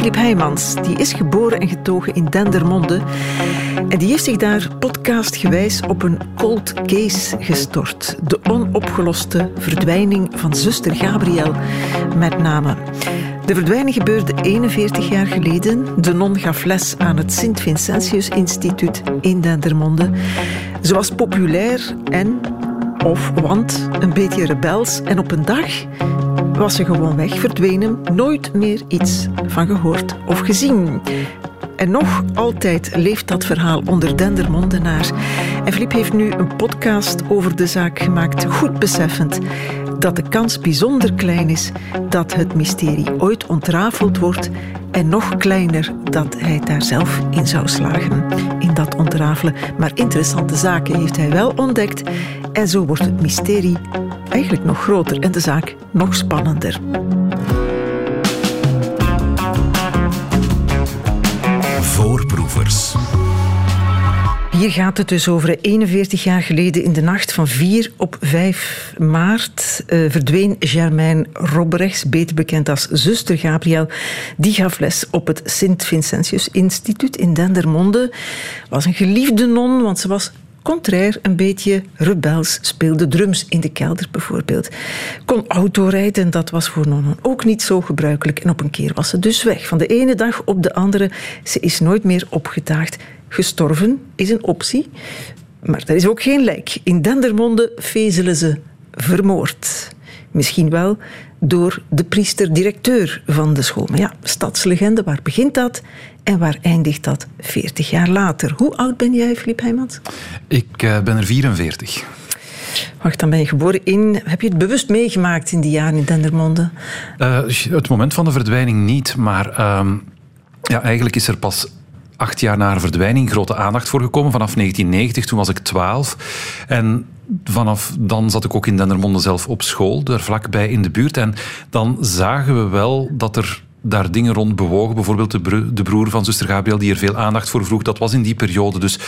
Filip Heijmans. Die is geboren en getogen in Dendermonde. En die heeft zich daar podcastgewijs op een cold case gestort. De onopgeloste verdwijning van zuster Gabriel met name. De verdwijning gebeurde 41 jaar geleden. De non gaf les aan het Sint-Vincentius Instituut in Dendermonde. Ze was populair en, of want, een beetje rebels. En op een dag was ze gewoon weg, verdwenen, nooit meer iets van gehoord of gezien. En nog altijd leeft dat verhaal onder Dendermondenaars. En Filip heeft nu een podcast over de zaak gemaakt, goed beseffend dat de kans bijzonder klein is dat het mysterie ooit ontrafeld wordt en nog kleiner dat hij daar zelf in zou slagen, dat ontrafelen. Maar interessante zaken heeft hij wel ontdekt en zo wordt het mysterie eigenlijk nog groter en de zaak nog spannender. Voorproevers. Hier gaat het dus over 41 jaar geleden in de nacht van 4 op 5 maart uh, verdween Germaine Robrechts, beter bekend als zuster Gabriel. Die gaf les op het Sint-Vincentius Instituut in Dendermonde. Was een geliefde non, want ze was contrair een beetje rebels, speelde drums in de kelder bijvoorbeeld. Kon autorijden, dat was voor nonnen ook niet zo gebruikelijk. En op een keer was ze dus weg. Van de ene dag op de andere. Ze is nooit meer opgedaagd. Gestorven is een optie, maar er is ook geen lijk. In Dendermonde vezelen ze vermoord. Misschien wel door de priester-directeur van de school. Maar ja, stadslegende, waar begint dat en waar eindigt dat 40 jaar later? Hoe oud ben jij, Filip Heijmans? Ik uh, ben er 44. Wacht, dan ben je geboren in... Heb je het bewust meegemaakt in die jaren in Dendermonde? Uh, het moment van de verdwijning niet, maar uh, ja, eigenlijk is er pas acht jaar na haar verdwijning grote aandacht voor gekomen. Vanaf 1990, toen was ik 12. En vanaf dan zat ik ook in Dendermonde zelf op school, daar vlakbij in de buurt. En dan zagen we wel dat er daar dingen rond bewogen. Bijvoorbeeld de, de, broer van zuster Gabriel, die er veel aandacht voor vroeg. Dat was in die periode. Dus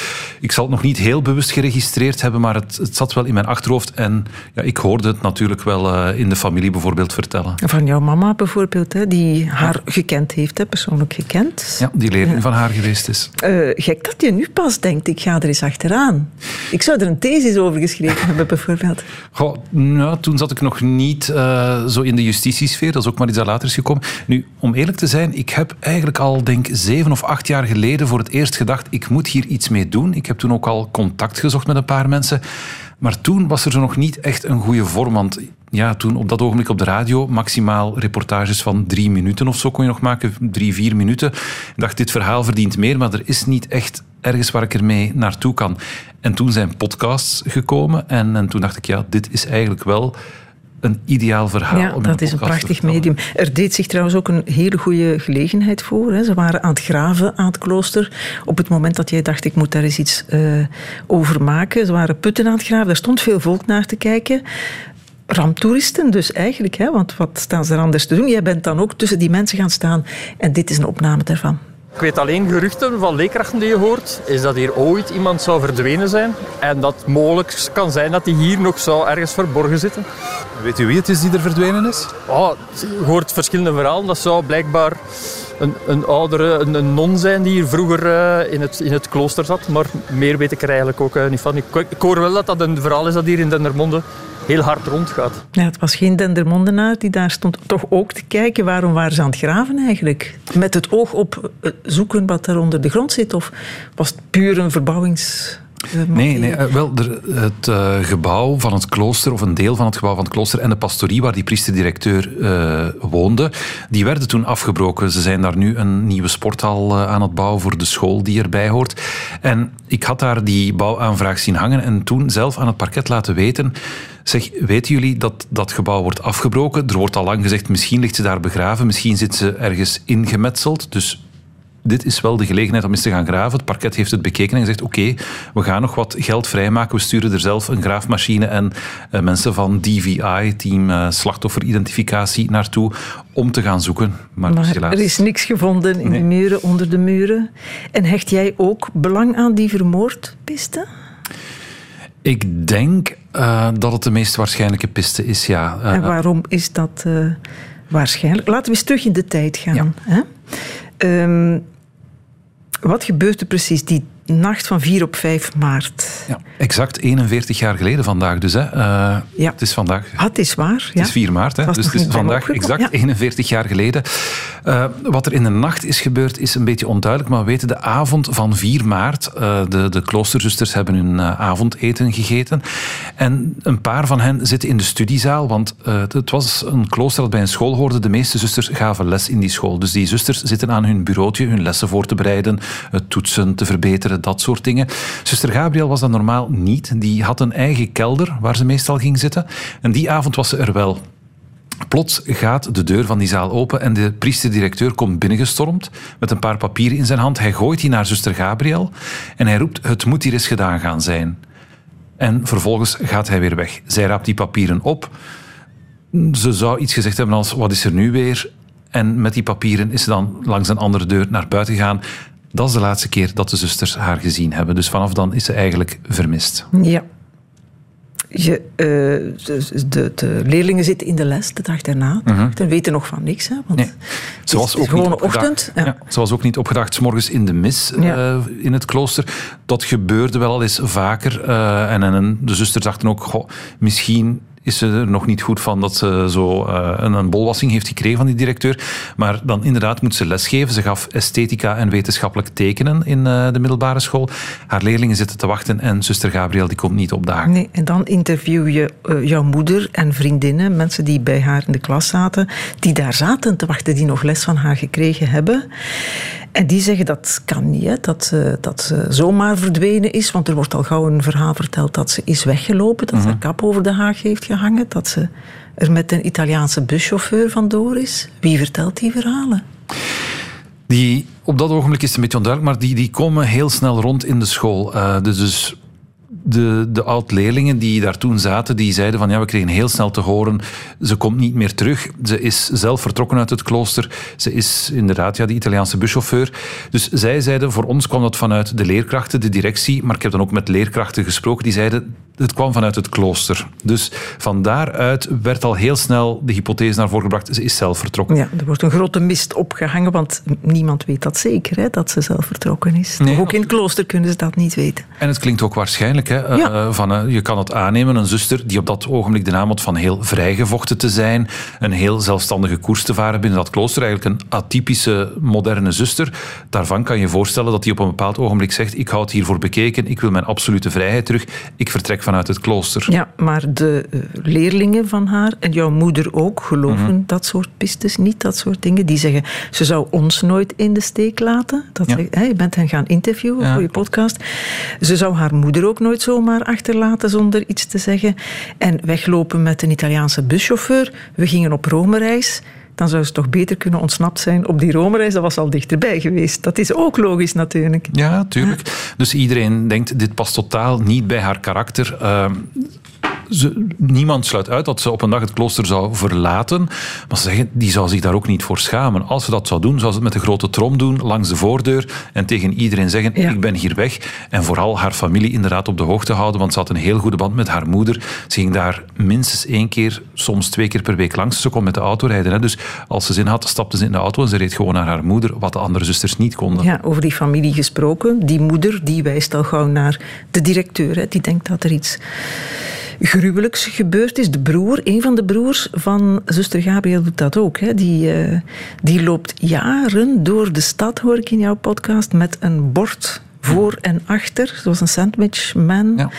ik zal het nog niet heel bewust geregistreerd hebben, maar het, het zat wel in mijn achterhoofd. En ja, ik hoorde het natuurlijk wel uh, in de familie bijvoorbeeld vertellen. Van jouw mama bijvoorbeeld, hè, die haar gekend heeft, hè, persoonlijk gekend. Ja, die leerling ja. van haar geweest is. Uh, gek dat je nu pas denkt, ik ga er eens achteraan. Ik zou er een thesis over geschreven hebben, bijvoorbeeld. Goh, nou, toen zat ik nog niet uh, zo in de justitiesfeer. Dat is ook maar iets dat later is gekomen. Nu, om eerlijk te zijn, ik heb eigenlijk al, denk zeven of acht jaar geleden voor het eerst gedacht, ik moet hier iets mee doen. Ik heb toen ook al contact gezocht met een paar mensen. Maar toen was er zo nog niet echt een goede vorm. Want ja, toen op dat ogenblik op de radio maximaal reportages van drie minuten of zo kon je nog maken. Drie, vier minuten. Ik dacht, dit verhaal verdient meer, maar er is niet echt ergens waar ik ermee naartoe kan. En toen zijn podcasts gekomen. En, en toen dacht ik, ja, dit is eigenlijk wel een ideaal verhaal. Ja, dat is een prachtig medium. Er deed zich trouwens ook een hele goede gelegenheid voor. Hè. Ze waren aan het graven aan het klooster. Op het moment dat jij dacht, ik moet daar eens iets uh, over maken. Ze waren putten aan het graven. Daar stond veel volk naar te kijken ramptoeristen dus eigenlijk. Hè? Want wat staan ze er anders te doen? Jij bent dan ook tussen die mensen gaan staan. En dit is een opname daarvan. Ik weet alleen geruchten van leerkrachten die je hoort, is dat hier ooit iemand zou verdwenen zijn. En dat mogelijk kan zijn dat hij hier nog zou ergens verborgen zitten. Weet u wie het is die er verdwenen is? Oh, je hoort verschillende verhalen. Dat zou blijkbaar een, een oudere, een, een, non zijn die hier vroeger uh, in, het, in het klooster zat. Maar meer weet ik er eigenlijk ook uh, niet van. Ik, ik, hoor wel dat dat een verhaal is dat hier in Dendermonde heel hard rondgaat. Ja, het was geen Dendermondenaar die daar stond toch ook te kijken. Waarom waren ze aan het graven eigenlijk? Met het oog op zoeken wat er onder de grond zit? Of was het puur een verbouwings... Nee, nee wel, het uh, gebouw van het klooster, of een deel van het gebouw van het klooster en de pastorie waar die priesterdirecteur uh, woonde, die werden toen afgebroken. Ze zijn daar nu een nieuwe sporthal uh, aan het bouwen voor de school die erbij hoort. En ik had daar die bouwaanvraag zien hangen en toen zelf aan het parket laten weten Zeg, weten jullie dat dat gebouw wordt afgebroken? Er wordt al lang gezegd, misschien ligt ze daar begraven, misschien zit ze ergens ingemetseld. Dus dit is wel de gelegenheid om eens te gaan graven. Het parket heeft het bekeken en gezegd: oké, we gaan nog wat geld vrijmaken. We sturen er zelf een graafmachine en uh, mensen van DVI, team uh, slachtofferidentificatie, naartoe om te gaan zoeken. Maar, maar er is niks gevonden in nee. de muren, onder de muren. En hecht jij ook belang aan die vermoordpiste? Ik denk uh, dat het de meest waarschijnlijke piste is, ja. en waarom is dat waarschijnlijk? Laten we eens terug in de tijd gaan. Ja. Hè? Ehm, wat gebeurt er precies? Die nacht van 4 op 5 maart? Ja, exact 41 jaar geleden vandaag dus. Hè. Uh, ja. Het is vandaag... Ah, het is waar. Ja. Het is 4 maart, hè. dus het is vandaag exact ja. 41 jaar geleden. Uh, wat er in de nacht is gebeurd is een beetje onduidelijk, maar we weten de avond van 4 maart. Uh, de, de kloosterzusters hebben hun avondeten gegeten. En een paar van hen zitten in de studiezaal, want het was een klooster dat bij een school hoorde. De meeste zusters gaven les in die school. Dus die zusters zitten aan hun bureautje hun lessen voor te bereiden, het toetsen te verbeteren, dat soort dingen. Zuster Gabriel was dat normaal niet. Die had een eigen kelder waar ze meestal ging zitten. En die avond was ze er wel. Plots gaat de deur van die zaal open en de priesterdirecteur komt binnengestormd met een paar papieren in zijn hand. Hij gooit die naar zuster Gabriel en hij roept: Het moet hier eens gedaan gaan zijn. En vervolgens gaat hij weer weg. Zij raapt die papieren op. Ze zou iets gezegd hebben als: Wat is er nu weer? En met die papieren is ze dan langs een andere deur naar buiten gegaan. Dat is de laatste keer dat de zusters haar gezien hebben. Dus vanaf dan is ze eigenlijk vermist. Ja. Je, uh, de, de, leerlingen zitten in de les de dag daarna. Uh -huh. weten nog van niks. Hè, want nee. Ze was ook gewoon niet ochtend. Ja. Ja, ze was ook niet opgedacht s morgens in de mis ja. uh, in het klooster. Dat gebeurde wel al eens vaker. Uh, en, en de zusters dachten ook, goh, misschien is ze er nog niet goed van dat ze zo uh, een, een, bolwassing heeft gekregen van die directeur. Maar dan inderdaad moet ze lesgeven. Ze gaf esthetica en wetenschappelijk tekenen in uh, de middelbare school. Haar leerlingen zitten te wachten en zuster Gabriel die komt niet opdagen. Nee, en dan interview je uh, jouw moeder en vriendinnen, mensen die bij haar in de klas zaten, die daar zaten te wachten, die nog les van haar gekregen hebben. En die zeggen dat kan niet, hè? Dat, ze, dat ze zomaar verdwenen is. Want er wordt al gauw een verhaal verteld dat ze is weggelopen. Dat ze een kap over de haag heeft gehangen. Dat ze er met een Italiaanse buschauffeur vandoor is. Wie vertelt die verhalen? Die, op dat ogenblik is het een beetje onduidelijk, maar die, die komen heel snel rond in de school. Uh, dus, dus de, de oud-leerlingen die daar toen zaten, die zeiden van ja, we kregen heel snel te horen, ze komt niet meer terug. Ze is zelf vertrokken uit het klooster. Ze is inderdaad ja, die Italiaanse buschauffeur. Dus zij zeiden, voor ons kwam dat vanuit de leerkrachten, de directie, maar ik heb dan ook met leerkrachten gesproken, die zeiden, het kwam vanuit het klooster. Dus van daaruit werd al heel snel de hypothese naar voren gebracht, ze is zelf vertrokken. Ja, er wordt een grote mist opgehangen, want niemand weet dat zeker, hè, dat ze zelf vertrokken is. Nee, ook in het klooster kunnen ze dat niet weten. En het klinkt ook waarschijnlijk, hè, ja. uh, van, uh, je kan het aannemen, een zuster die op dat ogenblik de naam had van heel vrijgevochten te zijn, een heel zelfstandige koers te varen binnen dat klooster, eigenlijk een atypische moderne zuster. Daarvan kan je voorstellen dat die op een bepaald ogenblik zegt, ik hou het hiervoor bekeken, ik wil mijn absolute vrijheid terug, ik vertrek vanuit het klooster. Ja, maar de leerlingen van haar en jouw moeder ook geloven mm -hmm. dat soort pistes niet, dat soort dingen. Die zeggen, ze zou ons nooit in de steek laten. Dat ja. zeg, hè, je bent hen gaan interviewen ja, voor je podcast. Ze zou haar moeder ook nooit zomaar achterlaten zonder iets te zeggen. En weglopen met een Italiaanse buschauffeur. We gingen op Rome-reis dan zou ze toch beter kunnen ontsnapt zijn op die Rome-reis. Dat was al dichterbij geweest. Dat is ook logisch natuurlijk. Ja, tuurlijk. Dus iedereen denkt, dit past totaal niet bij haar karakter. Uh, ze, niemand sluit uit dat ze op een dag het klooster zou verlaten. Maar ze zeggen, die zou zich daar ook niet voor schamen. Als ze dat zou doen, zou ze het met een grote trom doen, langs de voordeur, en tegen iedereen zeggen, ja. ik ben hier weg. En vooral haar familie inderdaad op de hoogte houden, want ze had een heel goede band met haar moeder. Ze ging daar minstens één keer, soms twee keer per week langs. Ze kon met de auto rijden. Hè. Dus als ze zin had, stapte ze in de auto en ze reed gewoon naar haar moeder, wat de andere zusters niet konden. Ja, over die familie gesproken. Die moeder, die wijst al gauw naar de directeur. Hè. Die denkt dat er iets gruwelijks gebeurd is. De broer, een van de broers van zuster Gabriel doet dat ook. Hè. Die, uh, die loopt jaren door de stad, hoor ik in jouw podcast, met een bord voor en achter, zoals een sandwichman, ja.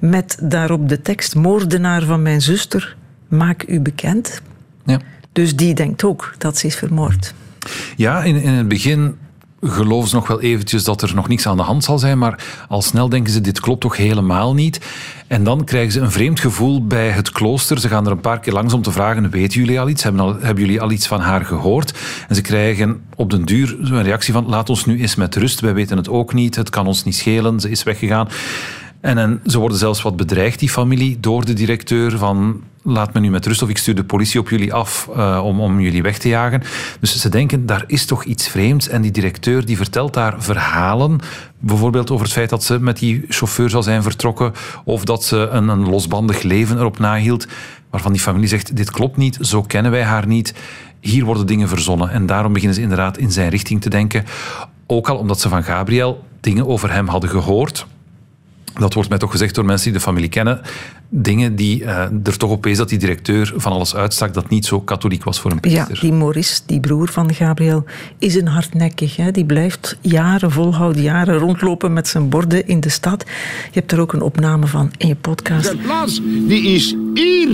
met daarop de tekst moordenaar van mijn zuster, maak u bekend. Ja. Dus die denkt ook dat ze is vermoord. Ja, in, in het begin geloven ze nog wel eventjes dat er nog niks aan de hand zal zijn, maar al snel denken ze, dit klopt toch helemaal niet. En dan krijgen ze een vreemd gevoel bij het klooster. Ze gaan er een paar keer langs om te vragen, weten jullie al iets? Hebben, jullie al iets van haar gehoord? En ze krijgen op den duur een reactie van, laat ons nu eens met rust, wij weten het ook niet, het kan ons niet schelen, ze is weggegaan. En, en ze worden zelfs wat bedreigd, die familie, door de directeur van laat me nu met rust of ik stuur de politie op jullie af uh, om, om jullie weg te jagen. Dus ze denken, daar is toch iets vreemds. En die directeur die vertelt daar verhalen, bijvoorbeeld over het feit dat ze met die chauffeur zou zijn vertrokken of dat ze een, een losbandig leven erop nahield. waarvan die familie zegt, dit klopt niet, zo kennen wij haar niet, hier worden dingen verzonnen. En daarom beginnen ze inderdaad in zijn richting te denken. Ook al omdat ze van Gabriel dingen over hem hadden gehoord. Dat wordt mij toch gezegd door mensen die de familie kennen. Dingen die uh, er toch op wees dat die directeur van alles uitstak dat niet zo katholiek was voor een priester. Ja, die Maurice, die broer van Gabriel, is een hardnekkig. Hè? Die blijft jaren volhouden, jaren rondlopen met zijn borden in de stad. Je hebt er ook een opname van in je podcast. De plaats die is hier,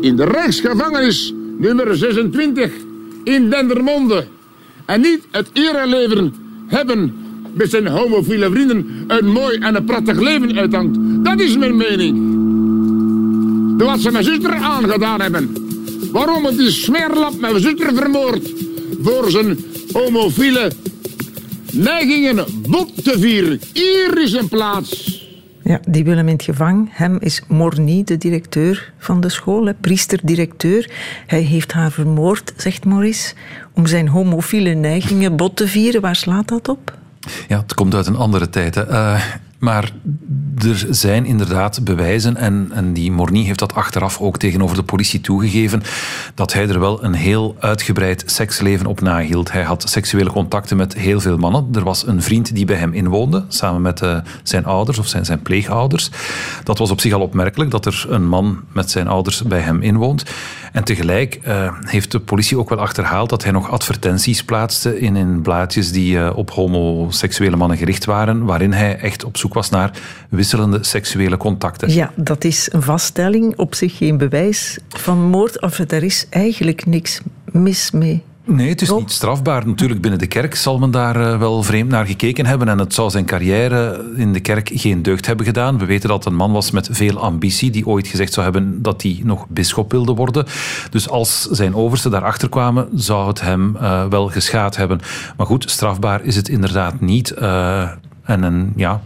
in de rechtsgevangenis nummer 26 in Dendermonde. En niet het ereleven hebben met zijn homofiele vrienden een mooi en een prachtig leven uithangt. Dat is mijn mening. Door wat ze mijn zuster aangedaan hebben. Waarom het die smeerlap mijn zuster vermoord voor zijn homofiele neigingen bot te vieren. Hier is een plaats. Ja, die wil hem in het gevang. Hem is Morny, de directeur van de school, priester-directeur. Hij heeft haar vermoord, zegt Maurice, om zijn homofiele neigingen bot te vieren. Waar slaat dat op? Ja, het komt uit een andere tijd. Hè. Uh, maar er zijn inderdaad bewijzen, en, en die Morny heeft dat achteraf ook tegenover de politie toegegeven, dat hij er wel een heel uitgebreid seksleven op nahield. Hij had seksuele contacten met heel veel mannen. Er was een vriend die bij hem inwoonde, samen met uh, zijn ouders of zijn, zijn pleegouders. Dat was op zich al opmerkelijk, dat er een man met zijn ouders bij hem inwoont. En tegelijk uh, heeft de politie ook wel achterhaald dat hij nog advertenties plaatste in, in blaadjes die uh, op homoseksuele mannen gericht waren, waarin hij echt op zoek was naar wisselende seksuele contacten. Ja, dat is een vaststelling, op zich geen bewijs van moord. Of er is eigenlijk niks mis mee. Nee, het is niet strafbaar. Natuurlijk, binnen de kerk zal men daar eh, wel vreemd naar gekeken hebben. En het zou zijn carrière in de kerk geen deugd hebben gedaan. We weten dat het een man was met veel ambitie, die ooit gezegd zou hebben dat hij nog bisschop wilde worden. Dus als zijn oversten daarachter kwamen, zou het hem uh, wel geschaad hebben. Maar goed, strafbaar is het inderdaad niet. Uh, en een, ja,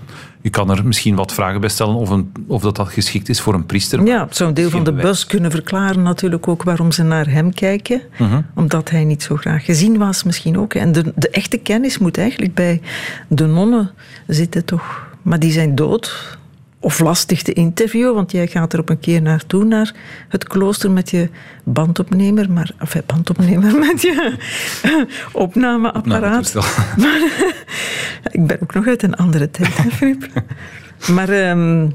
je kan er misschien wat vragen bij stellen of, een, of dat, dat geschikt is voor een priester. Ja, het zou een deel van de bus kunnen verklaren natuurlijk ook waarom ze naar hem kijken. -huh. Omdat hij niet zo graag gezien was misschien ook. En de, de echte kennis moet eigenlijk bij de nonnen zitten toch. Maar die zijn dood of lastig te interviewen, want jij gaat er op een keer naartoe, naar het klooster met je bandopnemer, maar, of bandopnemer met je opnameapparaat. Maar, ik ben ook nog uit een andere tijd, Filip. Maar um,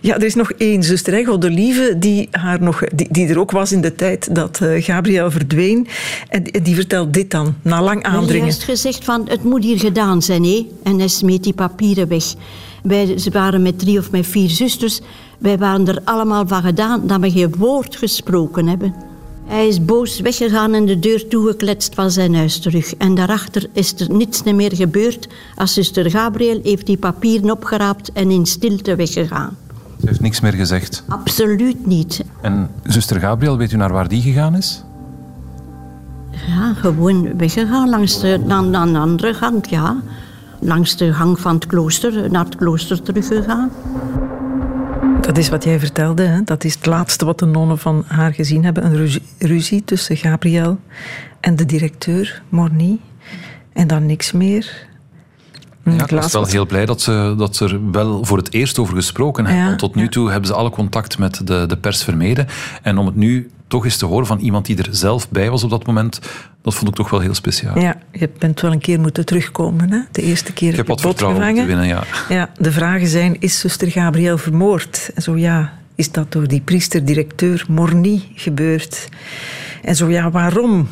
ja, er is nog één zuster, Godelieve, die, haar nog, die, die er ook was in de tijd dat uh, Gabriel verdween. En die vertelt dit dan, na lang aandringen. Hij heeft gezegd van, het moet hier gedaan zijn, hè? En hij smeet die papieren weg. Wij ze waren met drie of met vier zusters. Wij waren er allemaal van gedaan dat we geen woord gesproken hebben. Hij is boos weggegaan en de deur toegekletst van zijn huis terug. En daarachter is er niets meer gebeurd. Als zuster Gabriel heeft die papieren opgeraapt en in stilte weggegaan. Ze heeft niks meer gezegd? Absoluut niet. En zuster Gabriel, weet u naar waar die gegaan is? Ja, gewoon weggegaan langs de, aan, aan de andere kant, ja langs de gang van het klooster, naar het klooster teruggegaan. Dat is wat jij vertelde. Hè? Dat is het laatste wat de nonnen van haar gezien hebben. Een ruzie, ruzie tussen Gabriel en de directeur, Morny. En dan niks meer. Ja, ik was wel heel blij dat ze, dat er wel voor het eerst over gesproken hebben. Ja, Want tot nu toe hebben ze alle contact met de, de pers vermeden. En om het nu toch eens te horen van iemand die er zelf bij was op dat moment, dat vond ik toch wel heel speciaal. Ja, je bent wel een keer moeten terugkomen. Hè? De eerste keer ik heb wat vertrouwen te winnen, ja. ja. De vragen zijn, is zuster Gabriel vermoord? En zo ja, is dat door die priester-directeur Morny gebeurd? En zo ja, waarom?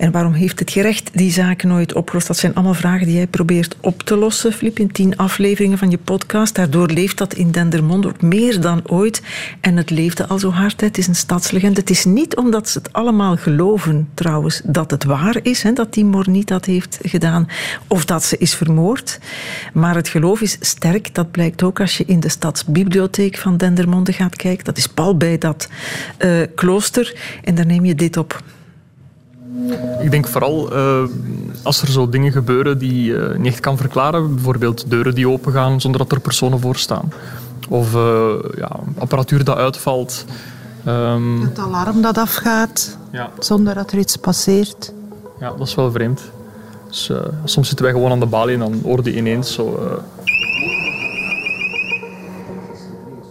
En waarom heeft het gerecht die zaken nooit opgelost? Dat zijn allemaal vragen die jij probeert op te lossen, Flip, in tien afleveringen van je podcast. Daardoor leeft dat in Dendermonde ook meer dan ooit. En het leefde al zo hard. Het is een stadslegende. Het is niet omdat ze het allemaal geloven, trouwens, dat het waar is, hè, dat die niet dat heeft gedaan, of dat ze is vermoord. Maar het geloof is sterk. Dat blijkt ook als je in de stadsbibliotheek van Dendermonde gaat kijken. Dat is pal bij dat uh, klooster. En daar neem je dit op. Ik denk vooral uh, als er zo dingen gebeuren die je niet echt kan verklaren. Bijvoorbeeld deuren die opengaan zonder dat er personen voor staan. Of uh, ja, apparatuur dat uitvalt. Um, het alarm dat afgaat ja. zonder dat er iets passeert. Ja, dat is wel vreemd. Dus, uh, soms zitten wij gewoon aan de balie en dan hoorde je ineens zo...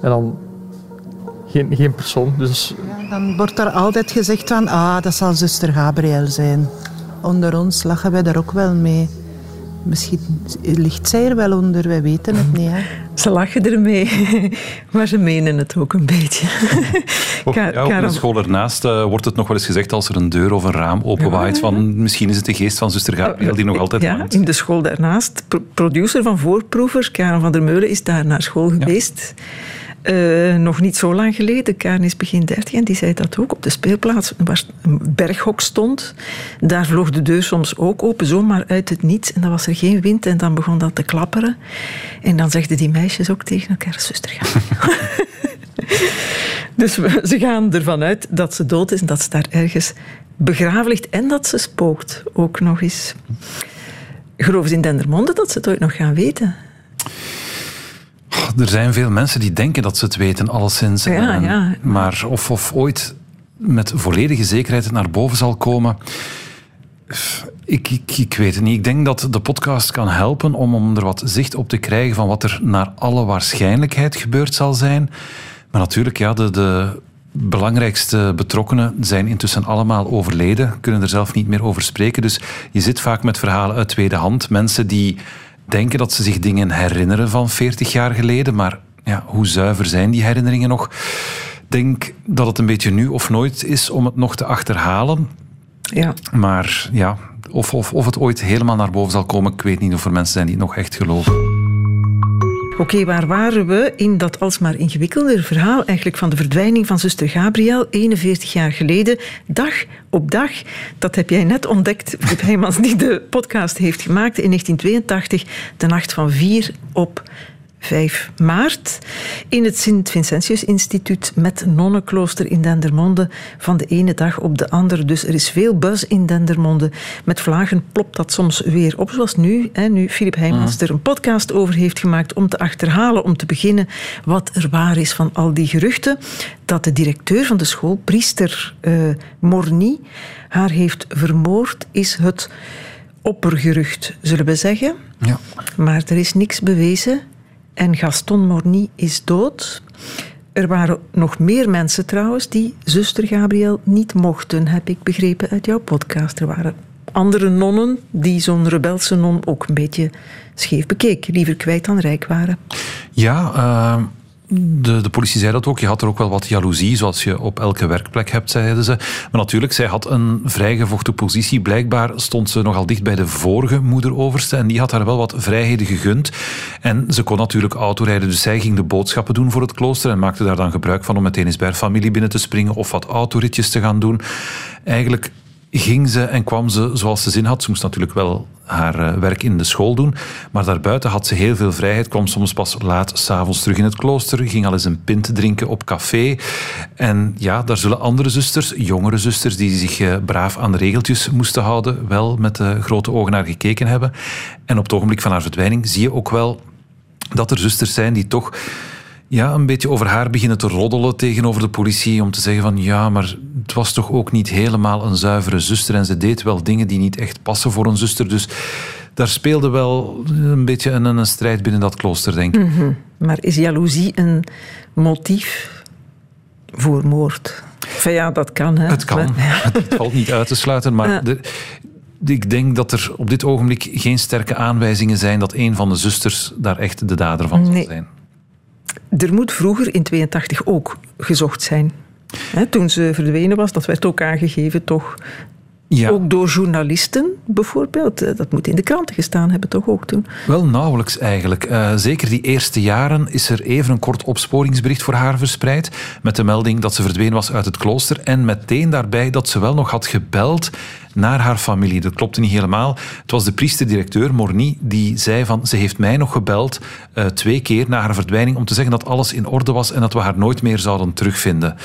En dan geen, geen persoon. Dus... Ja, dan wordt er altijd gezegd van, ah, dat zal zuster Gabriel zijn. Onder ons lachen wij daar ook wel mee. Misschien ligt zij er wel onder, wij weten het niet. Hè? Ze lachen ermee, maar ze menen het ook een beetje. Op, ja, op de school ernaast uh, wordt het nog wel eens gezegd als er een deur of een raam openwaait ja. van misschien is het de geest van zuster Gabriel die nog altijd Ja, in de school daarnaast. producer van Voorproevers, Karen van der Meulen, is daar naar school geweest. Ja. Uh, nog niet zo lang geleden, Karen is begin 30 en die zei dat ook op de speelplaats waar een berghok stond. Daar vloog de deur soms ook open, zomaar uit het niets. En dan was er geen wind en dan begon dat te klapperen. En dan zegden die meisjes ook tegen elkaar, zuster, dus ze gaan ervan uit dat ze dood is en dat ze daar ergens begraven ligt en dat ze spookt ook nog eens. Geloven ze in Dendermonde dat ze het ooit nog gaan weten? Er zijn veel mensen die denken dat ze het weten, alleszins. Ja, ja. Maar of, of ooit met volledige zekerheid naar boven zal komen. Ik, ik, ik, weet het niet. Ik denk dat de podcast kan helpen om, om er wat zicht op te krijgen van wat er naar alle waarschijnlijkheid gebeurd zal zijn. Maar natuurlijk, ja, de, de belangrijkste betrokkenen zijn intussen allemaal overleden, kunnen er zelf niet meer over spreken. Dus je zit vaak met verhalen uit tweede hand. Mensen die denken dat ze zich dingen herinneren van 40 jaar geleden, maar ja, hoe zuiver zijn die herinneringen nog? Ik denk dat het een beetje nu of nooit is om het nog te achterhalen. Ja. Maar ja, of, of, of het ooit helemaal naar boven zal komen, ik weet niet of er mensen zijn die het nog echt geloven. Oké, waar waren we in dat alsmaar ingewikkelder verhaal eigenlijk van de verdwijning van zuster Gabriel 41 jaar geleden, dag op dag? Dat heb jij net ontdekt, Philip Heijmans, die de podcast heeft gemaakt in 1982, de nacht van 4 op 5 maart in het Sint-Vincentius-instituut met nonnenklooster in Dendermonde van de ene dag op de andere. Dus er is veel buzz in Dendermonde. Met vlagen plopt dat soms weer op, zoals nu. Hè, nu Filip Heijmans mhm. er een podcast over heeft gemaakt om te achterhalen, om te beginnen wat er waar is van al die geruchten. Dat de directeur van de school, priester uh, Morny, haar heeft vermoord, is het oppergerucht, zullen we zeggen. Ja. Maar er is niks bewezen. En Gaston Morny is dood. Er waren nog meer mensen trouwens die zuster Gabriel niet mochten, heb ik begrepen uit jouw podcast. Er waren andere nonnen die zo'n rebelse non ook een beetje scheef bekeken, liever kwijt dan rijk waren. Ja, uh, de, de politie zei dat ook. Je had er ook wel wat jaloezie, zoals je op elke werkplek hebt, zeiden ze. Maar natuurlijk, zij had een vrijgevochten positie. Blijkbaar stond ze nogal dicht bij de vorige moederoverste en die had haar wel wat vrijheden gegund. En ze kon natuurlijk autorijden, dus zij ging de boodschappen doen voor het klooster en maakte daar dan gebruik van om meteen eens bij haar familie binnen te springen of wat autoritjes te gaan doen. Eigenlijk ging ze en kwam ze zoals ze zin had. Ze moest natuurlijk wel haar eh, werk in de school doen, maar daarbuiten had ze heel veel vrijheid, kwam soms pas laat s'avonds terug in het klooster, ging al eens een pint drinken op café. En ja, daar zullen andere zusters, jongere zusters, die zich eh, braaf aan de regeltjes moesten houden, wel met de grote ogen naar gekeken hebben. En op het ogenblik van haar verdwijning zie je ook wel dat er zusters zijn die toch ja, een beetje over haar beginnen te roddelen tegenover de politie. Om te zeggen van ja, maar het was toch ook niet helemaal een zuivere zuster. En ze deed wel dingen die niet echt passen voor een zuster. Dus daar speelde wel een beetje een, een strijd binnen dat klooster, denk ik. Mhm. Maar is jaloezie een motief voor moord? Enfin, ja, dat kan. Hè? Het kan. Het valt niet uit te sluiten. Maar de, ik denk dat er op dit ogenblik geen sterke aanwijzingen zijn dat een van de zusters daar echt de dader van zal zijn. Er moet vroeger in 82 ook gezocht zijn. toen ze verdwenen was, dat werd ook aangegeven, toch? Ja. Ook door journalisten bijvoorbeeld. Eh, dat moet in de kranten gestaan hebben, toch ook toen? Wel nauwelijks eigenlijk. Uh, zeker die eerste jaren is er even een kort opsporingsbericht voor haar verspreid. Met de melding dat ze verdwenen was uit het klooster. En meteen daarbij dat ze wel nog had gebeld naar haar familie. Dat klopte niet helemaal. Het was de priesterdirecteur, Morny, die zei van ze heeft mij nog gebeld uh, twee keer na haar verdwijning om te zeggen dat alles in orde was en dat we haar nooit meer zouden terugvinden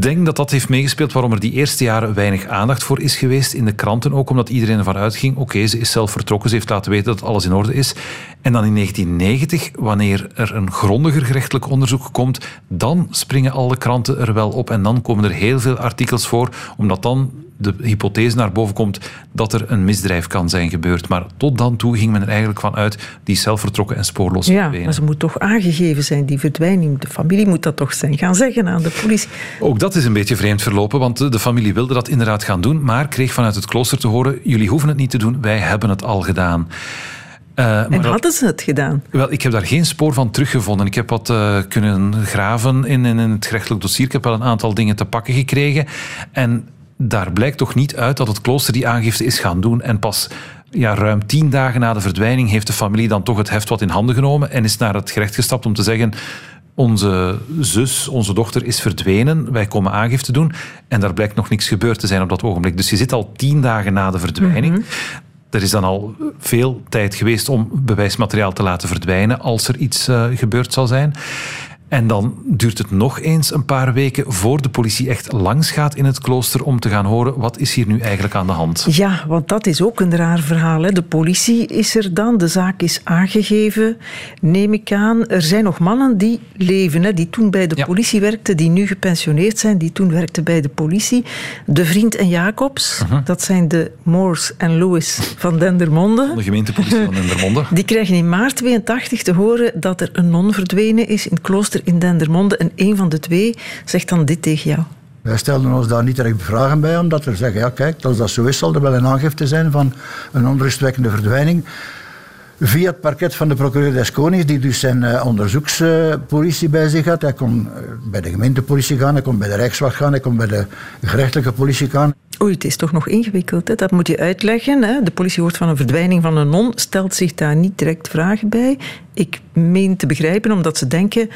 denk dat dat heeft meegespeeld waarom er die eerste jaren weinig aandacht voor is geweest. In de kranten ook, omdat iedereen ervan uitging: oké, ze is zelf vertrokken, ze heeft laten weten dat alles in orde is. En dan in 1990, wanneer er een grondiger gerechtelijk onderzoek komt, dan springen alle kranten er wel op en dan komen er heel veel artikels voor, omdat dan de hypothese naar boven komt dat er een misdrijf kan zijn gebeurd. Maar tot dan toe ging men er eigenlijk van uit, die is zelf vertrokken en spoorloos Ja, verdwenen. maar ze moet toch aangegeven zijn, die verdwijning. De familie moet dat toch zijn gaan zeggen aan de politie. Ook dat is een beetje vreemd verlopen, want de familie wilde dat inderdaad gaan doen, maar kreeg vanuit het klooster te horen, jullie hoeven het niet te doen, wij hebben het al gedaan. Maar En hadden ze het gedaan? Wel, ik heb daar geen spoor van teruggevonden. Ik heb wat eh, kunnen graven in, in, in het gerechtelijk dossier. Ik heb wel een aantal dingen te pakken gekregen. En daar blijkt toch niet uit dat het klooster die aangifte is gaan doen. En pas ja, ruim tien dagen na de verdwijning heeft de familie dan toch het heft wat in handen genomen en is naar het gerecht gestapt om te zeggen onze zus, onze dochter is verdwenen. Wij komen aangifte doen. En daar blijkt nog niks gebeurd te zijn op dat ogenblik. Dus je zit al tien dagen na de verdwijning. Er is dan al veel tijd geweest om bewijsmateriaal te laten verdwijnen als er iets eh, gebeurd zal zijn. En dan duurt het nog eens een paar weken voor de politie echt langs gaat in het klooster om te gaan horen wat is hier nu eigenlijk aan de hand. Ja, want dat is ook een raar verhaal. Hè. De politie is er dan, de zaak is aangegeven, neem ik aan. Er zijn nog mannen die leven, hè, die toen bij de Ja. politie werkten, die nu gepensioneerd zijn, die toen werkten bij de politie. De Vriend en Jacobs, Mhm. dat zijn de Moors en Lewis van Dendermonde. De gemeentepolitie van Dendermonde. Die krijgen in maart 82 te horen dat er een non verdwenen is in het klooster in Dendermonde. En een van de twee zegt dan dit tegen jou. Wij stelden ons daar niet direct vragen bij, omdat we zeggen, ja kijk, als dat zo is, zal er wel een aangifte zijn van een onrustwekkende verdwijning. Via het parket van de procureur des Konings, die dus zijn eh, onderzoekspolitie bij zich had. Hij kon eh, bij de gemeentepolitie gaan, hij kon bij de Rijkswacht gaan, hij kon bij de gerechtelijke politie gaan. Oei, het is toch nog ingewikkeld. Hè? Dat moet je uitleggen. Hè? De politie hoort van een verdwijning van een non, stelt zich daar niet direct vragen bij. Ik meen te begrijpen, omdat ze denken...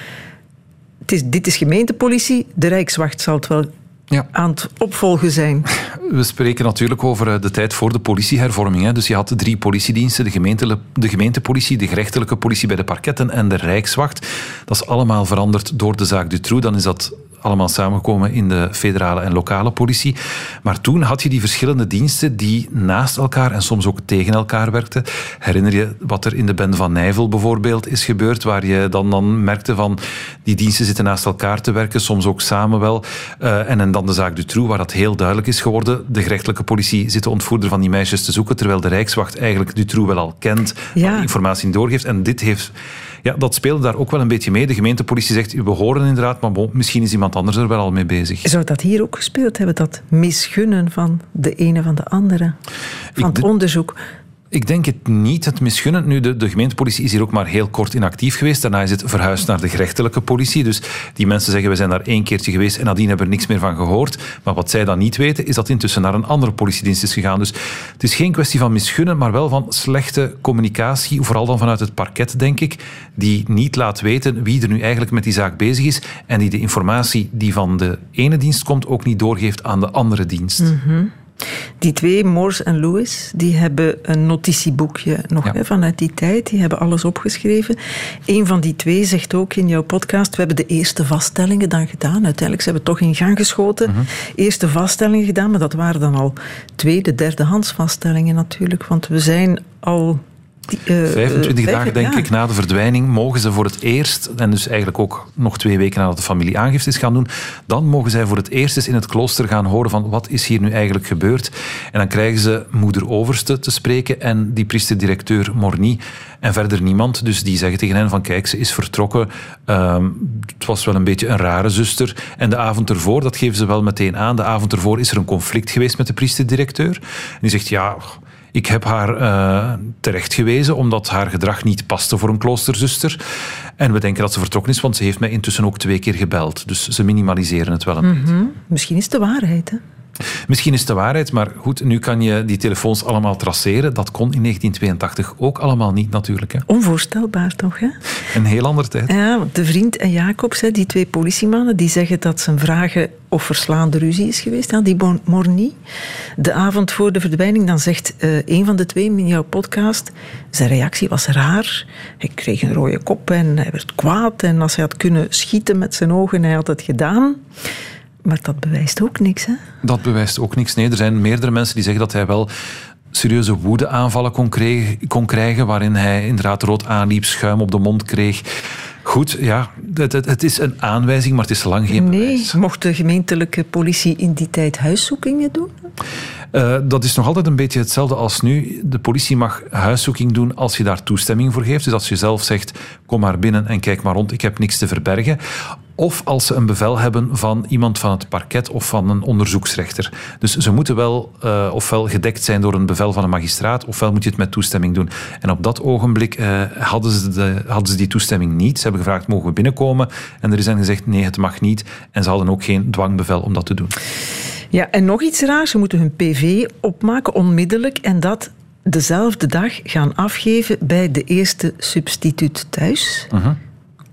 Het is, dit is gemeentepolitie, de Rijkswacht zal het wel Ja. aan het opvolgen zijn. We spreken natuurlijk over eh, de tijd voor de politiehervorming. Hè. Dus je had de drie politiediensten, de, gemeente, de gemeentepolitie, de gerechtelijke politie bij de parketten en de Rijkswacht. Dat is allemaal veranderd door de zaak Dutroux. Dan is dat allemaal samengekomen in de federale en lokale politie. Maar toen had je die verschillende diensten die naast elkaar en soms ook tegen elkaar werkten. Herinner je wat er in de bende van Nijvel bijvoorbeeld is gebeurd, waar je dan, dan merkte van die diensten zitten naast elkaar te werken, soms ook samen wel. Eh, en, en dan de zaak Dutroux, waar dat heel duidelijk is geworden. De gerechtelijke politie zit de ontvoerder van die meisjes te zoeken, terwijl de Rijkswacht eigenlijk Dutroux wel al kent, Ja. informatie doorgeeft. En dit heeft... Ja, dat speelde daar ook wel een beetje mee. De gemeentepolitie zegt, we horen inderdaad, maar bon, misschien is iemand anders er wel al mee bezig. Zou dat hier ook gespeeld hebben, dat misgunnen van de ene van de andere? Van het onderzoek. Ik denk het niet, het misgunnen. Nu, de, de gemeentepolitie is hier ook maar heel kort inactief geweest. Daarna is het verhuisd naar de gerechtelijke politie. Dus die mensen zeggen, we zijn daar één keertje geweest en nadien hebben we er niks meer van gehoord. Maar wat zij dan niet weten, is dat intussen naar een andere politiedienst is gegaan. Dus het is geen kwestie van misgunnen, maar wel van slechte communicatie. Vooral dan vanuit het parket, denk ik. Die niet laat weten wie er nu eigenlijk met die zaak bezig is. En die de informatie die van de ene dienst komt ook niet doorgeeft aan de andere dienst. Die twee, Morse en Lewis, die hebben een notitieboekje nog Ja. hè, vanuit die tijd. Die hebben alles opgeschreven. Een van die twee zegt ook in jouw podcast, we hebben de eerste vaststellingen dan gedaan. Uiteindelijk zijn we toch in gang geschoten. Mhm. Eerste vaststellingen gedaan, maar dat waren dan al tweede, derdehands vaststellingen natuurlijk. Want we zijn al... die, eh, 25 eh, dagen, denk ik, na de verdwijning mogen ze voor het eerst, en dus eigenlijk ook nog twee weken nadat de familie aangifte is gaan doen, dan mogen zij voor het eerst eens in het klooster gaan horen van wat is hier nu eigenlijk gebeurd. En dan krijgen ze moeder Overste te spreken en die priesterdirecteur Morny en verder niemand. Dus die zeggen tegen hen van kijk, ze is vertrokken. Ehm, het was wel een beetje een rare zuster. En de avond ervoor, dat geven ze wel meteen aan, de avond ervoor is er een conflict geweest met de priesterdirecteur. En die zegt ja... Ik heb haar eh, terecht gewezen omdat haar gedrag niet paste voor een kloosterzuster. En we denken dat ze vertrokken is, want ze heeft mij intussen ook twee keer gebeld. Dus ze minimaliseren het wel een beetje. Misschien is het de waarheid, hè? Misschien is het de waarheid, maar goed, nu kan je die telefoons allemaal traceren. Dat kon in 1982 ook allemaal niet natuurlijk. Hè. Onvoorstelbaar toch, hè? Een heel andere tijd. Ja, want de vriend en Jacobs, hè, die twee politiemannen, die zeggen dat ze vragen of verslaande ruzie is geweest. hè, Die Morny. De avond voor de verdwijning, dan zegt eh, een van de twee in jouw podcast, zijn reactie was raar. Hij kreeg een rode kop en hij werd kwaad. En als hij had kunnen schieten met zijn ogen, hij had het gedaan. Maar dat bewijst ook niks, hè? Dat bewijst ook niks. Nee, er zijn meerdere mensen die zeggen dat hij wel serieuze woedeaanvallen kon, kreeg- kon krijgen, waarin hij inderdaad rood aanliep, schuim op de mond kreeg. Goed, ja, het, het, het is een aanwijzing, maar het is lang geen Nee, bewijs. mocht de gemeentelijke politie in die tijd huiszoekingen doen? Eh, dat is nog altijd een beetje hetzelfde als nu. De politie mag huiszoeking doen als je daar toestemming voor geeft. Dus als je zelf zegt, kom maar binnen en kijk maar rond, ik heb niks te verbergen. Of als ze een bevel hebben van iemand van het parket of van een onderzoeksrechter. Dus ze moeten wel uh, ofwel gedekt zijn door een bevel van een magistraat, ofwel moet je het met toestemming doen. En op dat ogenblik uh, hadden, ze de, hadden ze die toestemming niet. Ze hebben gevraagd, mogen we binnenkomen? En er is dan gezegd, nee, het mag niet. En ze hadden ook geen dwangbevel om dat te doen. Ja, en nog iets raars. Ze moeten hun PV opmaken onmiddellijk en dat dezelfde dag gaan afgeven bij de eerste substituut thuis. Uh -huh.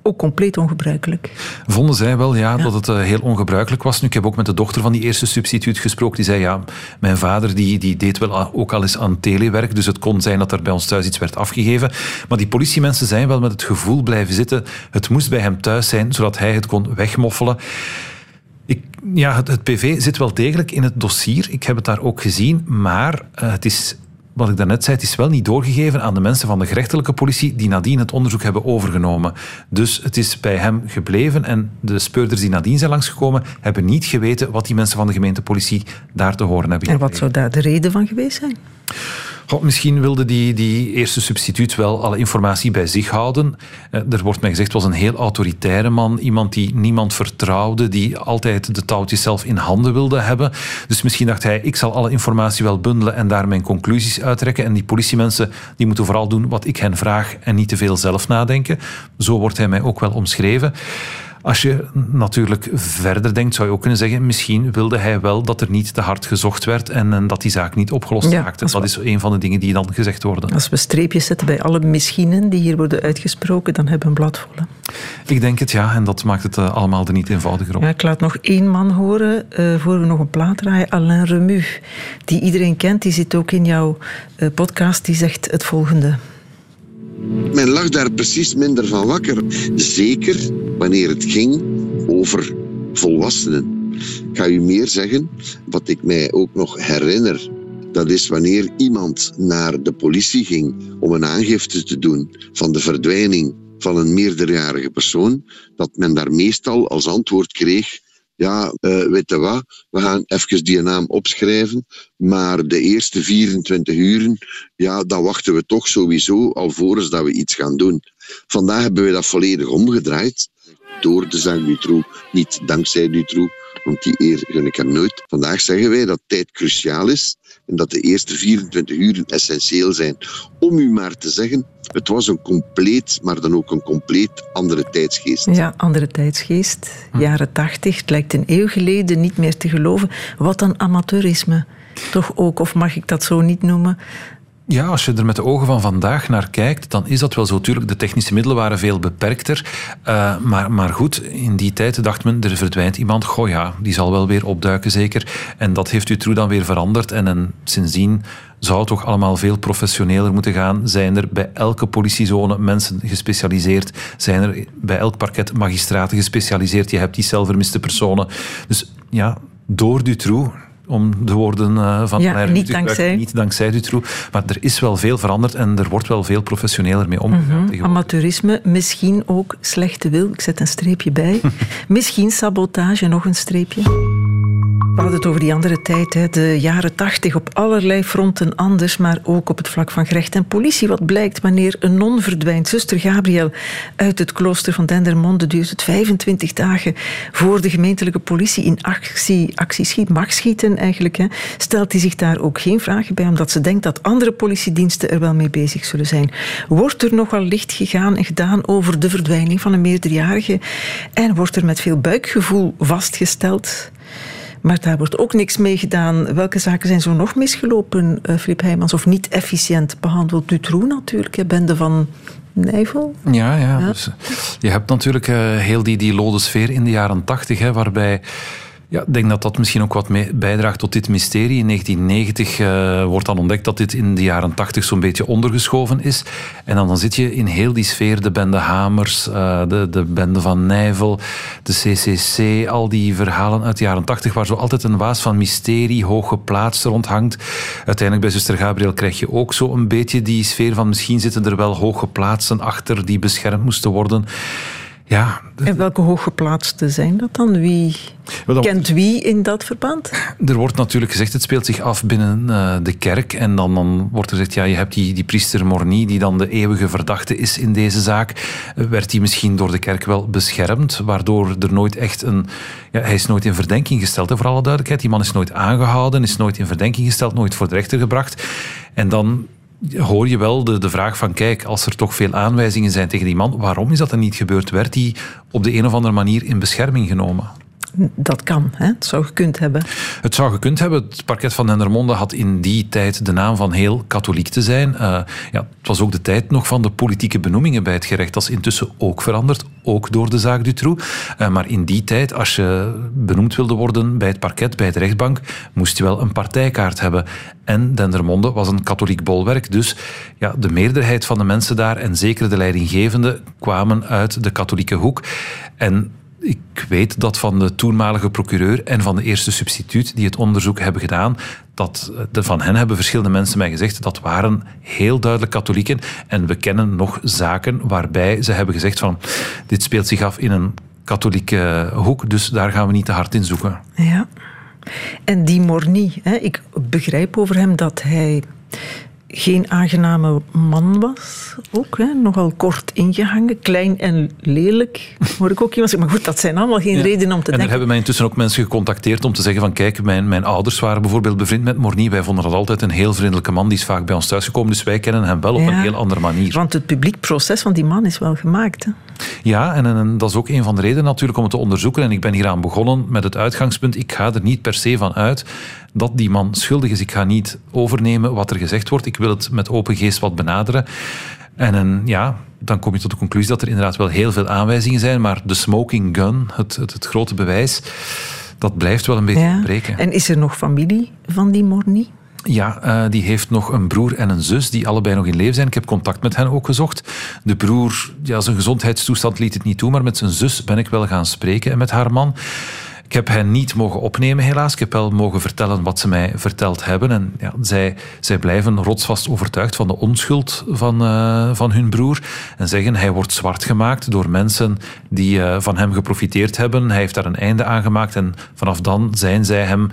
Ook compleet ongebruikelijk. Vonden zij wel, ja, ja. dat het uh, heel ongebruikelijk was. Nu, ik heb ook met de dochter van die eerste substituut gesproken. Die zei, ja, mijn vader die, die deed wel ook al eens aan telewerk. Dus het kon zijn dat er bij ons thuis iets werd afgegeven. Maar die politiemensen zijn wel met het gevoel blijven zitten. Het moest bij hem thuis zijn, zodat hij het kon wegmoffelen. Ik, ja, het, het, PV zit wel degelijk in het dossier. Ik heb het daar ook gezien. Maar uh, het is, wat ik daarnet zei, het is wel niet doorgegeven aan de mensen van de gerechtelijke politie die nadien het onderzoek hebben overgenomen. Dus het is bij hem gebleven en de speurders die nadien zijn langsgekomen hebben niet geweten wat die mensen van de gemeentepolitie daar te horen hebben. En wat zou daar de reden van geweest zijn? Goh, misschien wilde die, die eerste substituut wel alle informatie bij zich houden. Er wordt mij gezegd, was een heel autoritaire man. Iemand die niemand vertrouwde, die altijd de touwtjes zelf in handen wilde hebben. Dus misschien dacht hij, ik zal alle informatie wel bundelen en daar mijn conclusies uittrekken. En die politiemensen die moeten vooral doen wat ik hen vraag en niet te veel zelf nadenken. Zo wordt hij mij ook wel omschreven. Als je natuurlijk verder denkt, zou je ook kunnen zeggen, misschien wilde hij wel dat er niet te hard gezocht werd en, en dat die zaak niet opgelost ja, raakte. Dat is een van de dingen die dan gezegd worden. Als we streepjes zetten bij alle misschienen die hier worden uitgesproken, dan hebben we een blad vol. Ik denk het, ja. En dat maakt het uh, allemaal er niet eenvoudiger op. Ja, ik laat nog één man horen, uh, voor we nog een plaat draaien. Alain Remu, die iedereen kent, die zit ook in jouw uh, podcast, die zegt het volgende. Men lag daar precies minder van wakker. Zeker wanneer het ging over volwassenen. Ik ga u meer zeggen, wat ik mij ook nog herinner. Dat is wanneer iemand naar de politie ging om een aangifte te doen van de verdwijning van een meerderjarige persoon, dat men daar meestal als antwoord kreeg ja, uh, weet je wat, we gaan even die naam opschrijven, maar de eerste 24 uren, ja, dan wachten we toch sowieso alvorens dat we iets gaan doen. Vandaag hebben we dat volledig omgedraaid, door de Dutroux, niet dankzij Dutroux, want die eer gun ik hem nooit. Vandaag zeggen wij dat tijd cruciaal is en dat de eerste 24 uren essentieel zijn om u maar te zeggen, het was een compleet, maar dan ook een compleet andere tijdsgeest. Ja, andere tijdsgeest. Jaren tachtig, het lijkt een eeuw geleden, niet meer te geloven. Wat een amateurisme. Toch ook, of mag ik dat zo niet noemen? Ja, als je er met de ogen van vandaag naar kijkt, dan is dat wel zo. Tuurlijk, de technische middelen waren veel beperkter. Uh, maar, maar goed, in die tijd dacht men, er verdwijnt iemand. Goh ja, die zal wel weer opduiken zeker. En dat heeft Dutroux dan weer veranderd. En, en sindsdien zou het toch allemaal veel professioneler moeten gaan. Zijn er bij elke politiezone mensen gespecialiseerd? Zijn er bij elk parket magistraten gespecialiseerd? Je hebt die zelfvermiste personen. Dus ja, door Dutroux om de woorden uh, van ja, niet dankzij. niet dankzij Dutroux. Maar er is wel veel veranderd en er wordt wel veel professioneler mee omgegaan. Mm -hmm. Amateurisme, misschien ook slechte wil. Ik zet een streepje bij. misschien sabotage, nog een streepje. We hadden het over die andere tijd, hè. de jaren tachtig, op allerlei fronten anders, maar ook op het vlak van gerecht en politie. Wat blijkt wanneer een non verdwijnt? Zuster Gabriel uit het klooster van Dendermonde duurt het 25 dagen voor de gemeentelijke politie in actie, actie mag schieten eigenlijk. Hè. Stelt hij zich daar ook geen vragen bij, omdat ze denkt dat andere politiediensten er wel mee bezig zullen zijn. Wordt er nogal licht gegaan en gedaan over de verdwijning van een meerderjarige en wordt er met veel buikgevoel vastgesteld maar daar wordt ook niks mee gedaan. Welke zaken zijn zo nog misgelopen, uh, Filip Heijmans? Of niet efficiënt behandeld? Dutroux natuurlijk, bende van Nijvel. Ja, ja. ja. Dus, je hebt natuurlijk uh, heel die, die lode sfeer in de jaren tachtig, waarbij... Ja, ik denk dat dat misschien ook wat bijdraagt tot dit mysterie. In 1990 uh, wordt dan ontdekt dat dit in de jaren 80 zo'n beetje ondergeschoven is. En dan, dan zit je in heel die sfeer, de bende Hamers, uh, de, de bende van Nijvel, de CCC, al die verhalen uit de jaren 80 waar zo altijd een waas van mysterie hoog geplaatst rond hangt. Uiteindelijk bij zuster Gabriel krijg je ook zo een beetje die sfeer van misschien zitten er wel hooggeplaatsten achter die beschermd moesten worden. Ja, En welke hooggeplaatsten zijn dat dan? Wie dat- kent wie in dat verband? Er wordt natuurlijk gezegd, het speelt zich af binnen eh, de kerk. En dan, dan wordt er gezegd, ja, je hebt die, die priester Morny, die dan de eeuwige verdachte is in deze zaak. Eh, Werd hij misschien door de kerk wel beschermd, waardoor er nooit echt een... Ja, hij is nooit in verdenking gesteld, hè, voor alle duidelijkheid. Die man is nooit aangehouden, is nooit in verdenking gesteld, nooit voor de rechter gebracht. En dan hoor je wel de, de vraag van, kijk, als er toch veel aanwijzingen zijn tegen die man, waarom is dat dan niet gebeurd? Werd hij op de een of andere manier in bescherming genomen? Dat kan, hè? het zou gekund hebben. Het zou gekund hebben. Het parket van Dendermonde had in die tijd de naam van heel katholiek te zijn. Eh, ja, het was ook de tijd nog van de politieke benoemingen bij het gerecht. Dat is intussen ook veranderd, ook door de zaak Dutroux. Eh, maar in die tijd, als je benoemd wilde worden bij het parket, bij de rechtbank, moest je wel een partijkaart hebben. En Dendermonde was een katholiek bolwerk. Dus ja, de meerderheid van de mensen daar, en zeker de leidinggevenden, kwamen uit de katholieke hoek. En ik weet dat van de toenmalige procureur en van de eerste substituut die het onderzoek hebben gedaan, dat de, van hen hebben verschillende mensen mij gezegd dat waren heel duidelijk katholieken. En we kennen nog zaken waarbij ze hebben gezegd van dit speelt zich af in een katholieke hoek, dus daar gaan we niet te hard in zoeken. Ja. En die Morny, ik begrijp over hem dat hij geen aangename man was. Ook, hè, nogal kort ingehangen, klein en lelijk, hoor ik ook iemand zeggen. Maar goed, dat zijn allemaal geen redenen om te en er denken. hebben mij intussen ook mensen gecontacteerd om te zeggen van kijk, mijn, mijn ouders waren bijvoorbeeld bevriend met Morny. Wij vonden dat altijd een heel vriendelijke man, die is vaak bij ons thuisgekomen, dus wij kennen hem wel op Ja. een heel andere manier. Want het publiek proces van die man is wel gemaakt. Hè? Ja, en, en dat is ook een van de redenen natuurlijk om het te onderzoeken. En ik ben hieraan begonnen met het uitgangspunt. Ik ga er niet per se van uit dat die man schuldig is. Ik ga niet overnemen wat er gezegd wordt. Ik wil het met open geest wat benaderen. En ja, dan kom je tot de conclusie dat er inderdaad wel heel veel aanwijzingen zijn. Maar de smoking gun, het, het, het grote bewijs, dat blijft wel een beetje Ja. ontbreken. En is er nog familie van die Morny? Ja, eh, die heeft nog een broer en een zus die allebei nog in leven zijn. Ik heb contact met hen ook gezocht. De broer, ja, zijn gezondheidstoestand liet het niet toe, maar met zijn zus ben ik wel gaan spreken en met haar man. Ik heb hen niet mogen opnemen, helaas. Ik heb wel mogen vertellen wat ze mij verteld hebben. En ja, zij, zij blijven rotsvast overtuigd van de onschuld van, eh, van hun broer. En zeggen, hij wordt zwart gemaakt door mensen die eh, van hem geprofiteerd hebben. Hij heeft daar een einde aan gemaakt. En vanaf dan zijn zij hem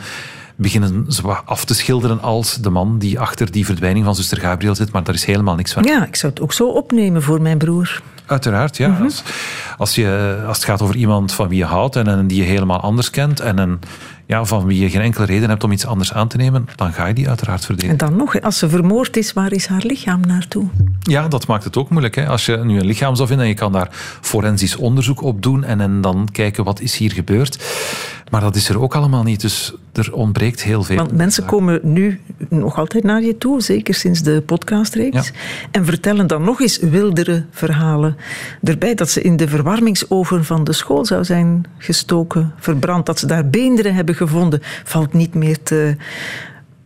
beginnen af te schilderen als de man die achter die verdwijning van zuster Gabriel zit. Maar daar is helemaal niks van. Ja, ik zou het ook zo opnemen voor mijn broer. Uiteraard, ja. als, als, je, als het gaat over iemand van wie je houdt en, en die je helemaal anders kent en een, ja, van wie je geen enkele reden hebt om iets anders aan te nemen, dan ga je die uiteraard verdedigen. En dan nog, als ze vermoord is, waar is haar lichaam naartoe? Ja, dat maakt het ook moeilijk. Hè? Als je nu een lichaam zou vinden en je kan daar forensisch onderzoek op doen en, en dan kijken wat is hier gebeurd. Maar dat is er ook allemaal niet, dus er ontbreekt heel veel. Want mensen komen nu nog altijd naar je toe, zeker sinds de podcastreeks, Ja. en vertellen dan nog eens wildere verhalen. Erbij dat ze in de verwarmingsoven van de school zou zijn gestoken, verbrand, dat ze daar beenderen hebben gevonden, valt niet meer te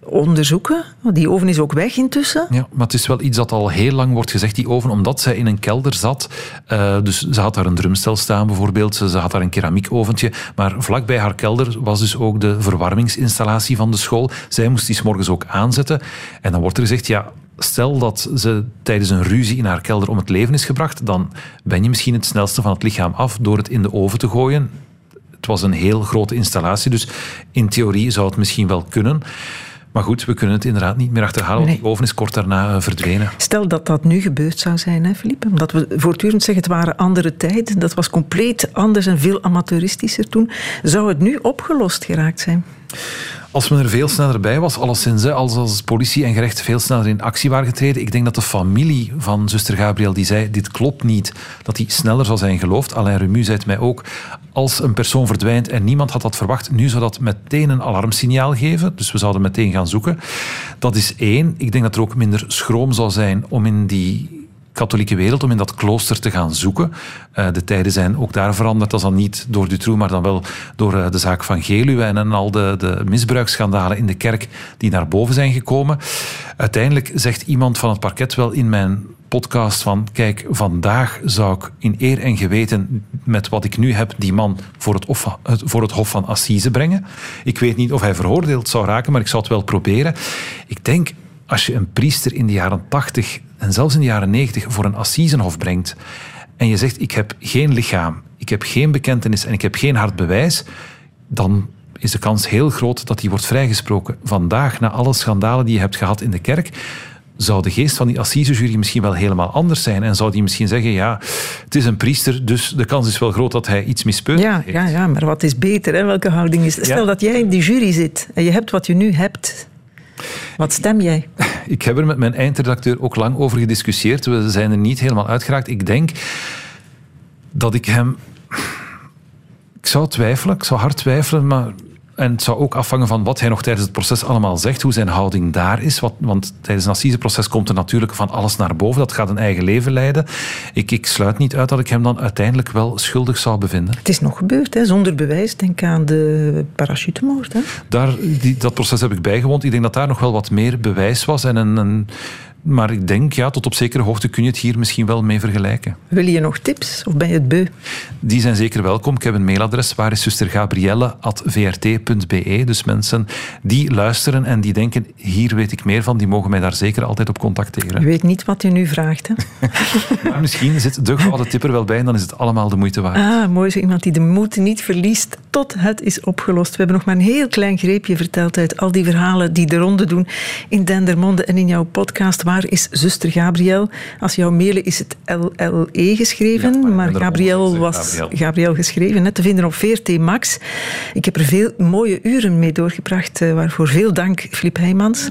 onderzoeken. Die oven is ook weg intussen. Ja, maar het is wel iets dat al heel lang wordt gezegd, die oven, omdat zij in een kelder zat. Eh, dus ze had daar een drumstel staan bijvoorbeeld, ze, ze had daar een keramiekoventje. Maar vlakbij haar kelder was dus ook de verwarmingsinstallatie van de school. Zij moest die 's morgens ook aanzetten. En dan wordt er gezegd, ja, stel dat ze tijdens een ruzie in haar kelder om het leven is gebracht, dan ben je misschien het snelste van het lichaam af door het in de oven te gooien. Het was een heel grote installatie, dus in theorie zou het misschien wel kunnen. Maar goed, we kunnen het inderdaad niet meer achterhalen, Nee. die oven is kort daarna eh, verdwenen. Stel dat dat nu gebeurd zou zijn, hè, Philippe? Omdat we voortdurend zeggen het waren andere tijden. Dat was compleet anders en veel amateuristischer toen. Zou het nu opgelost geraakt zijn? Als men er veel sneller bij was, alleszins, hè, als, als politie en gerecht veel sneller in actie waren getreden. Ik denk dat de familie van zuster Gabriel, die zei, dit klopt niet, dat die sneller zou zijn geloofd. Alain Remu zei het mij ook. Als een persoon verdwijnt en niemand had dat verwacht, nu zou dat meteen een alarmsignaal geven. Dus we zouden meteen gaan zoeken. Dat is één. Ik denk dat er ook minder schroom zou zijn om in die katholieke wereld om in dat klooster te gaan zoeken. Eh, de tijden zijn ook daar veranderd. Dat is dan niet door Dutroux, maar dan wel door eh, de zaak van Geluwe en, al de, de misbruiksschandalen in de kerk die naar boven zijn gekomen. Uiteindelijk zegt iemand van het parket wel in mijn podcast van kijk, vandaag zou ik in eer en geweten met wat ik nu heb die man voor het- voor het Hof van Assise brengen. Ik weet niet of hij veroordeeld zou raken, maar ik zou het wel proberen. Ik denk, als je een priester in de jaren 80 en zelfs in de jaren 90 voor een assisenhof brengt en je zegt ik heb geen lichaam ik heb geen bekentenis en ik heb geen hard bewijs, dan is de kans heel groot dat hij wordt vrijgesproken. Vandaag, na alle schandalen die je hebt gehad in de kerk, zou de geest van die assisejury misschien wel helemaal anders zijn. En zou die misschien zeggen, ja, het is een priester, dus de kans is wel groot dat hij iets mispeurt ja, heeft. Ja, ja, maar wat is beter? Hè? Welke houding is... Stel dat jij in die jury zit en je hebt wat je nu hebt. Wat stem jij? Ik heb er met mijn eindredacteur ook lang over gediscussieerd. We zijn er niet helemaal uitgeraakt. Ik denk dat ik hem... Ik zou twijfelen, ik zou hard twijfelen, maar en het zou ook afhangen van wat hij nog tijdens het proces allemaal zegt, hoe zijn houding daar is. Wat, want tijdens een assiseproces komt er natuurlijk van alles naar boven. Dat gaat een eigen leven leiden. Ik, ik sluit niet uit dat ik hem dan uiteindelijk wel schuldig zou bevinden. Het is nog gebeurd, hè? zonder bewijs. Denk aan de parachutemoord. Hè? Daar, die, dat proces heb ik bijgewoond. Ik denk dat daar nog wel wat meer bewijs was en een, een maar ik denk, ja, tot op zekere hoogte kun je het hier misschien wel mee vergelijken. Wil je nog tips of ben je het beu? Die zijn zeker welkom. Ik heb een mailadres, waar is zustergabrielle.vrt.be. Dus mensen die luisteren en die denken, hier weet ik meer van, die mogen mij daar zeker altijd op contacteren. Je weet niet wat je nu vraagt, hè? maar misschien zit de gouden tipper wel bij en dan is het allemaal de moeite waard. Ah, mooi zo iemand die de moed niet verliest tot het is opgelost. We hebben nog maar een heel klein greepje verteld uit al die verhalen die de ronde doen in Dendermonde en in jouw podcast Waar is zuster Gabriel? Als jou mailen is het LLE geschreven, maar, Gabriel was Gabriel. geschreven, net te vinden op VRT Max. Ik heb er veel mooie uren mee doorgebracht, eh, waarvoor veel dank, Filip Heijmans.